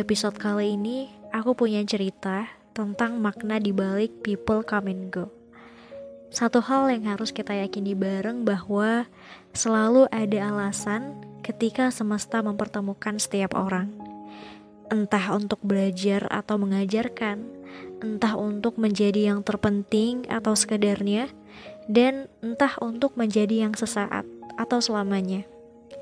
episode kali ini, aku punya cerita tentang makna di balik people come and go. Satu hal yang harus kita yakini bareng bahwa selalu ada alasan ketika semesta mempertemukan setiap orang. Entah untuk belajar atau mengajarkan, entah untuk menjadi yang terpenting atau sekedarnya, dan entah untuk menjadi yang sesaat atau selamanya.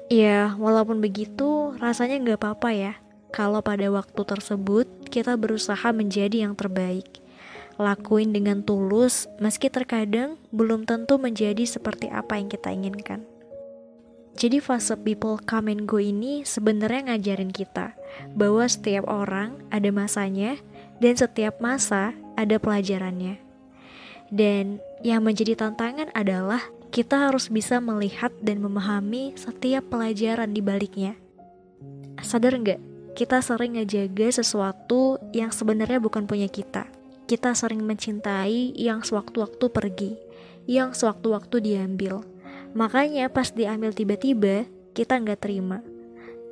Ya, walaupun begitu, rasanya nggak apa-apa ya kalau pada waktu tersebut kita berusaha menjadi yang terbaik. Lakuin dengan tulus, meski terkadang belum tentu menjadi seperti apa yang kita inginkan. Jadi fase people come and go ini sebenarnya ngajarin kita bahwa setiap orang ada masanya dan setiap masa ada pelajarannya. Dan yang menjadi tantangan adalah kita harus bisa melihat dan memahami setiap pelajaran di baliknya. Sadar nggak kita sering ngejaga sesuatu yang sebenarnya bukan punya kita. Kita sering mencintai yang sewaktu-waktu pergi, yang sewaktu-waktu diambil. Makanya pas diambil tiba-tiba, kita nggak terima.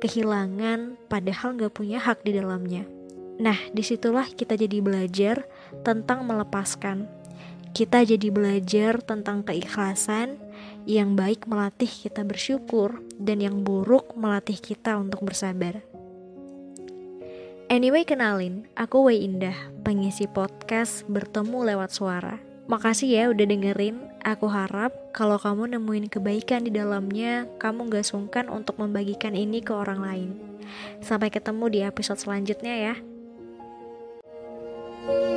Kehilangan padahal nggak punya hak di dalamnya. Nah, di situlah kita jadi belajar tentang melepaskan. Kita jadi belajar tentang keikhlasan, yang baik melatih kita bersyukur, dan yang buruk melatih kita untuk bersabar. Anyway kenalin, aku Wei Indah, pengisi podcast bertemu lewat suara. Makasih ya udah dengerin, aku harap kalau kamu nemuin kebaikan di dalamnya, kamu gak sungkan untuk membagikan ini ke orang lain. Sampai ketemu di episode selanjutnya ya. thank you